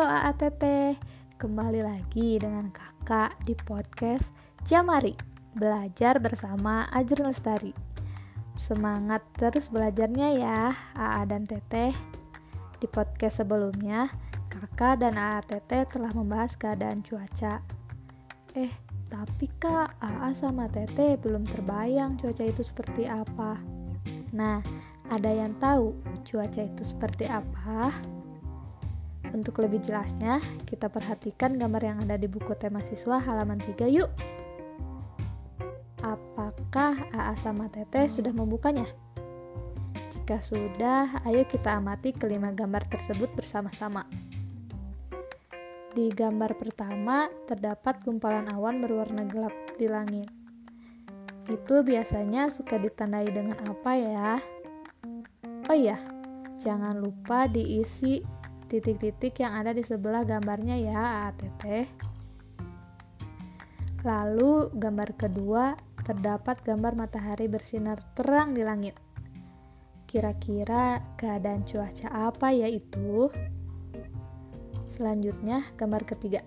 Halo AATT, kembali lagi dengan kakak di podcast Jamari Belajar bersama Ajur Lestari. Semangat terus belajarnya ya AA dan Teteh. Di podcast sebelumnya, kakak dan AATT telah membahas keadaan cuaca. Eh, tapi kak, AA sama Teteh belum terbayang cuaca itu seperti apa. Nah, ada yang tahu cuaca itu seperti apa? Untuk lebih jelasnya, kita perhatikan gambar yang ada di buku tema siswa halaman 3 yuk. Apakah AA sama Teteh sudah membukanya? Jika sudah, ayo kita amati kelima gambar tersebut bersama-sama. Di gambar pertama, terdapat gumpalan awan berwarna gelap di langit. Itu biasanya suka ditandai dengan apa ya? Oh iya, jangan lupa diisi titik-titik yang ada di sebelah gambarnya ya ATT. Lalu gambar kedua terdapat gambar matahari bersinar terang di langit. Kira-kira keadaan cuaca apa ya itu? Selanjutnya gambar ketiga.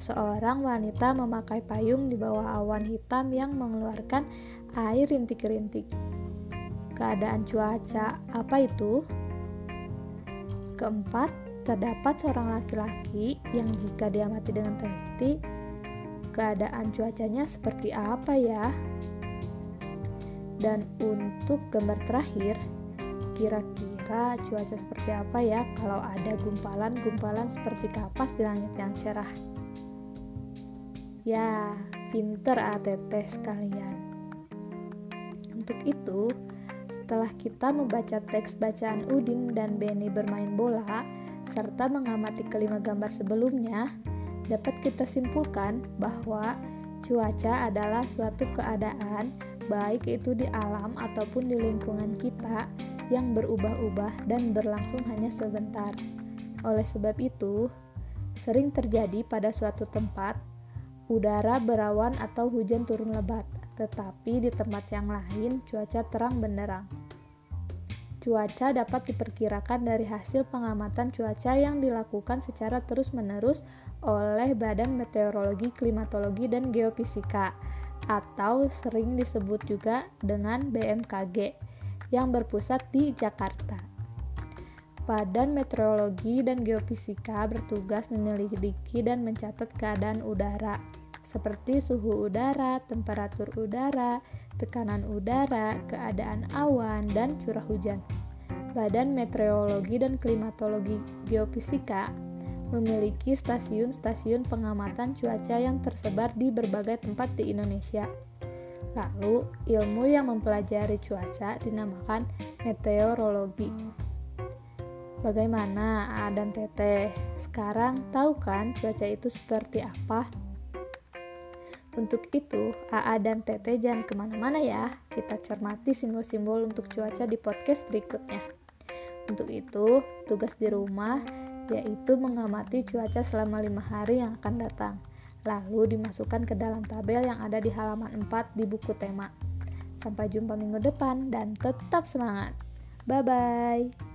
Seorang wanita memakai payung di bawah awan hitam yang mengeluarkan air rintik-rintik. Keadaan cuaca apa itu? Keempat, terdapat seorang laki-laki yang jika diamati dengan teliti, keadaan cuacanya seperti apa ya? Dan untuk gambar terakhir, kira-kira cuaca seperti apa ya kalau ada gumpalan-gumpalan seperti kapas di langit yang cerah? Ya, pinter ATT sekalian. Untuk itu, setelah kita membaca teks bacaan Udin dan Benny bermain bola, serta mengamati kelima gambar sebelumnya, dapat kita simpulkan bahwa cuaca adalah suatu keadaan, baik itu di alam ataupun di lingkungan kita, yang berubah-ubah dan berlangsung hanya sebentar. Oleh sebab itu, sering terjadi pada suatu tempat udara berawan atau hujan turun lebat, tetapi di tempat yang lain cuaca terang benderang. Cuaca dapat diperkirakan dari hasil pengamatan cuaca yang dilakukan secara terus-menerus oleh Badan Meteorologi, Klimatologi, dan Geofisika atau sering disebut juga dengan BMKG yang berpusat di Jakarta. Badan Meteorologi dan Geofisika bertugas menyelidiki dan mencatat keadaan udara seperti suhu udara, temperatur udara, tekanan udara, keadaan awan, dan curah hujan. Badan Meteorologi dan Klimatologi Geofisika memiliki stasiun-stasiun pengamatan cuaca yang tersebar di berbagai tempat di Indonesia. Lalu, ilmu yang mempelajari cuaca dinamakan meteorologi. Bagaimana A dan Teteh? Sekarang tahu kan cuaca itu seperti apa? Untuk itu, AA dan Tete jangan ke mana-mana ya. Kita cermati simbol-simbol untuk cuaca di podcast berikutnya. Untuk itu, tugas di rumah yaitu mengamati cuaca selama lima hari yang akan datang. Lalu dimasukkan ke dalam tabel yang ada di halaman 4 di buku tema. Sampai jumpa minggu depan dan tetap semangat. Bye-bye.